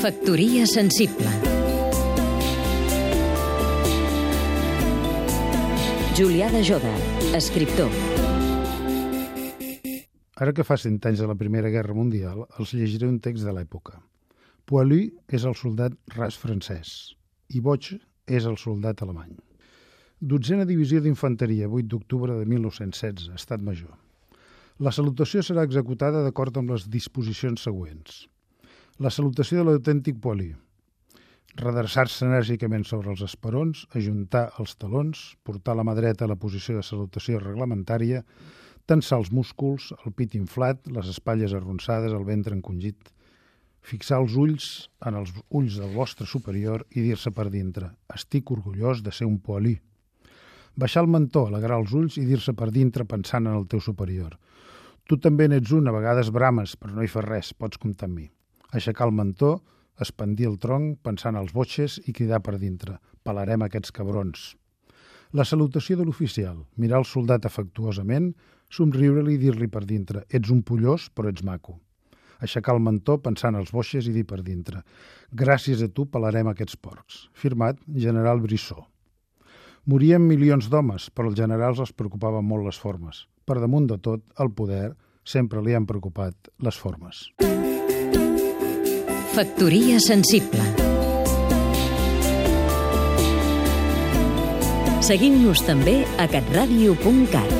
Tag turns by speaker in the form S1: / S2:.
S1: Factoria sensible Julià de Joda, escriptor
S2: Ara que fa cent anys de la Primera Guerra Mundial, els llegiré un text de l'època. Poilu és el soldat ras francès i Boig és el soldat alemany. Dotzena Divisió d'Infanteria, 8 d'octubre de 1916, Estat Major. La salutació serà executada d'acord amb les disposicions següents. La salutació de l'autèntic poli. Redreçar-se enèrgicament sobre els esperons, ajuntar els talons, portar la mà dreta a la posició de salutació reglamentària, tensar els músculs, el pit inflat, les espatlles arronsades, el ventre encongit, fixar els ulls en els ulls del vostre superior i dir-se per dintre «Estic orgullós de ser un poalí». Baixar el mentó, alegrar els ulls i dir-se per dintre pensant en el teu superior. Tu també n'ets un, a vegades brames, però no hi fas res, pots comptar amb mi aixecar el mentó, expandir el tronc, pensant als botxes i cridar per dintre. Pelarem aquests cabrons. La salutació de l'oficial, mirar el soldat afectuosament, somriure-li i dir-li per dintre «Ets un pollós, però ets maco». Aixecar el mentó pensant als boixes i dir per dintre «Gràcies a tu pelarem aquests porcs». Firmat General Brissó. Morien milions d'homes, però els generals els preocupaven molt les formes. Per damunt de tot, el poder sempre li han preocupat les formes.
S1: Factoria sensible Seguim-nos també a catradio.cat